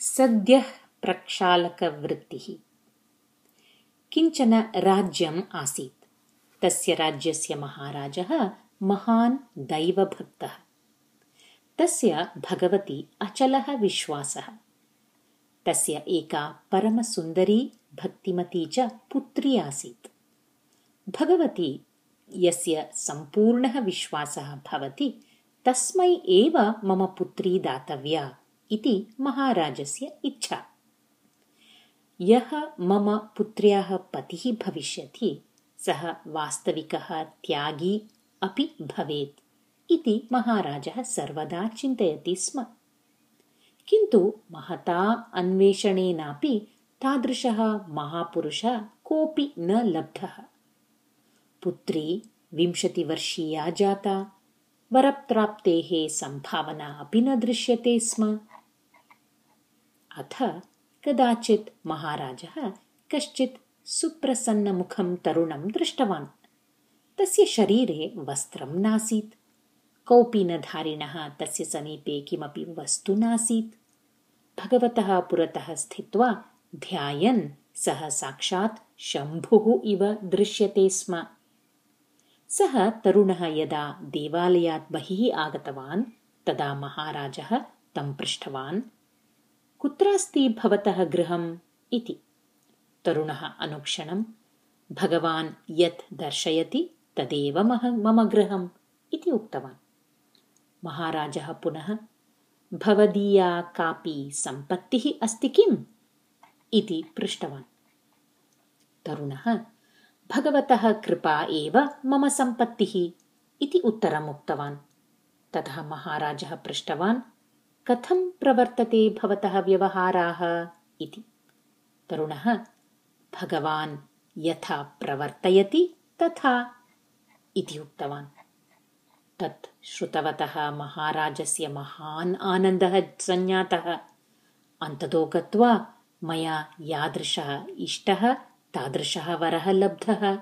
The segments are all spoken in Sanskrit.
सद्यः प्रक्षालकवृत्तिः किञ्चन राज्यम् आसीत्। तस्य राज्यस्य महाराजः महान् दैवभक्तः। तस्य भगवती अचलः विश्वासः। तस्य एका परमसुन्दरी भक्तिमती च पुत्री आसीत्। भगवती यस्य सम्पूर्णः विश्वासः भवति तस्मै एव मम पुत्री दातव्या इति महाराजस्य इच्छा। यः मम पुत्र्याः पतिः भविष्यति सः वास्तविकः त्यागी अपि भवेत् इति महाराजः सर्वदा चिन्तयति स्म। किन्तु महता अन्वेषणेनापि तादृशः महापुरुषः कोऽपि न लब्धः। पुत्री विंशतिवर्षीया जाता वरप्राप्तेः सम्भावना अपि न दृश्यते स्म अथ कदाचित् महाराजः कश्चित् सुप्रसन्नमुखं तरुणं दृष्टवान्। तस्य शरीरे वस्त्रं नासीत्। कौपीनधारिणः तस्य समीपे किमपि वस्तु नासीत्। भगवतः पुरतः स्थित्वा ध्यायन् सः साक्षात् शम्भुः इव दृश्यते स्म। सः तरुणः यदा देवालयात् बहिः आगतवान् तदा महाराजः तं पृष्टवान् कुत्रास्ति भवतः गृहम् इति। तरुणः अनुक्षणं भगवान् यत् दर्शयति तदेव मम गृहम् इति उक्तवान्। महाराजः पुनः भवदीया कापि सम्पत्तिः अस्ति किम्? इति पृष्टवान्। तरुणः भगवतः कृपा एव मम सम्पत्तिः इति उत्तरम् उक्तवान्। ततः महाराजः पृष्टवान् कथं प्रवर्तते भवतः व्यवहाराः इति। तरुणः भगवान् यथा प्रवर्तयति तथा इति उक्तवान्। तत् श्रुतवतः महाराजस्य महान् आनन्दः सञ्जातः अन्ततो गत्वा मया यादृशः इष्टः तादृशः वरः लब्धः।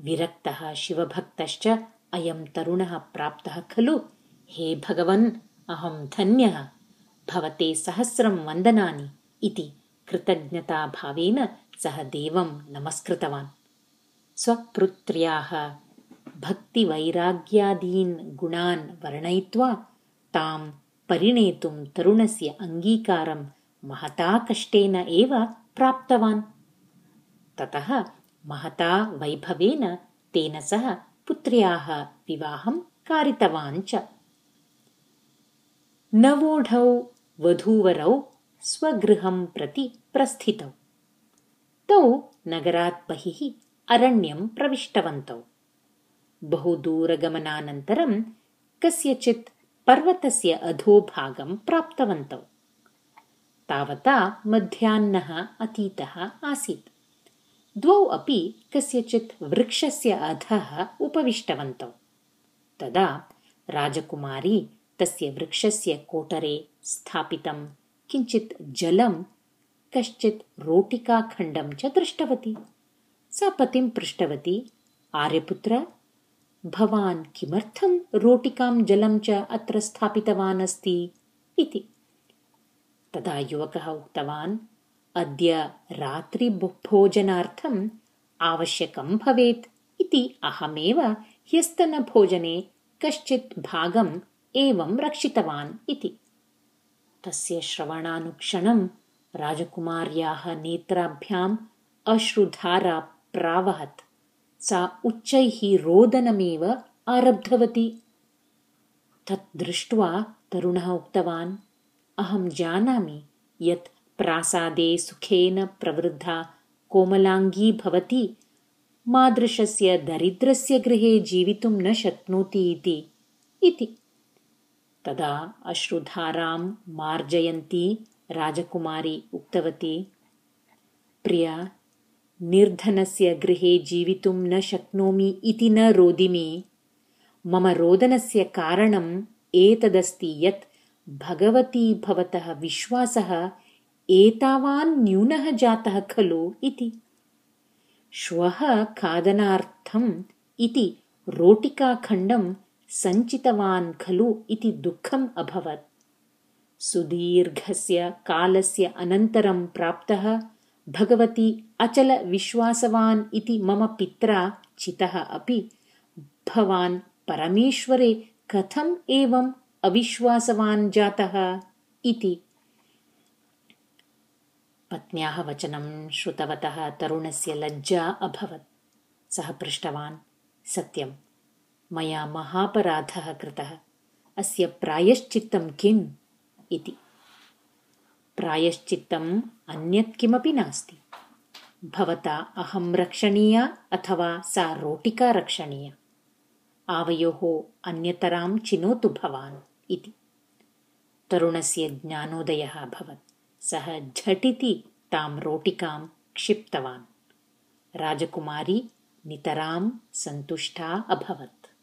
विरक्तः शिवभक्तश्च अयं तरुणः प्राप्तः खलु। हे भगवन् अहं धन्यः। भवते सहस्रं वन्दनानि इति कृतज्ञताभावेन सः देवं नमस्कृतवान्। स्वपुत्र्याः भक्तिवैराग्यादीन् गुणान् वर्णयित्वा तां परिणेतुं तरुणस्य अङ्गीकारं महता कष्टेन एव प्राप्तवान्। ततः महता वैभवेन तेन सह पुत्र्याः विवाहं कारितवान् च नवोढौ वधूवरौ स्वगृहं प्रति प्रस्थितौ। तौ नगरात् बहिः अरण्यं प्रविष्टवन्तौ। बहुदूरगमनानन्तरं कस्यचित् पर्वतस्य अधोभागं प्राप्तवन्तौ। तावता मध्याह्नः अतीतः आसीत्। द्वौ अपि कस्यचित् वृक्षस्य अधः उपविष्टवन्तौ। तदा राजकुमारी तस्य वृक्षस्य कोटरे स्थापितं। किञ्चित् जलं कश्चित् रोटिकाखण्डं च दृष्टवती। सा पतिं पृष्टवती आर्यपुत्र भवान् किमर्थं रोटिकां जलं च अत्र स्थापितवान् अस्ति? इति। तदा युवकः उक्तवान् अद्य रात्रिभोजनार्थम् आवश्यकं भवेत्। इति अहमेव ह्यस्तनभोजने कश्चित् भागं एवं रक्षितवान् इति। तस्य श्रवणानुक्षणं राजकुमार्याः नेत्राभ्याम् अश्रुधारा प्रावहत्। सा उच्चैः रोदनमेव आरब्धवती। तत् दृष्ट्वा तरुणः उक्तवान् अहं जानामि यत् प्रासादे सुखेन प्रवृद्धा कोमलाङ्गी भवति। मादृशस्य दरिद्रस्य गृहे जीवितुं न शक्नोति इति तदा अश्रुधारां मार्जयन्ती राजकुमारी उक्तवती प्रिया निर्धनस्य गृहे जीवितुं न शक्नोमि इति न रोदिमि। मम रोदनस्य कारणम् एतदस्ति यत् भगवती भवतः विश्वासः एतावान् न्यूनः जातः खलु इति। श्वः खादनार्थम् इति रोटिकाखण्डं सञ्चितवान् खलु इति दुःखम् अभवत्। सुदीर्घस्य कालस्य अनन्तरं प्राप्तः भगवती अचलविश्वासवान् इति मम पित्रा चितः अपि भवान् परमेश्वरे कथम् एवम् अविश्वासवान् जातः इति। पत्न्याः वचनं श्रुतवतः तरुणस्य लज्जा अभवत्। सः पृष्टवान् सत्यं मया महापराधः कृतः। अस्य प्रायश्चित्तं किम् इति। प्रायश्चित्तम् अन्यत् किमपि नास्ति। भवता अहं रक्षणीया अथवा सा रोटिका रक्षणीया। आवयोः अन्यतरां चिनोतु भवान् इति। तरुणस्य ज्ञानोदयः अभवत्। सः झटिति तां रोटिकां क्षिप्तवान्। राजकुमारी नितरां सन्तुष्टा अभवत्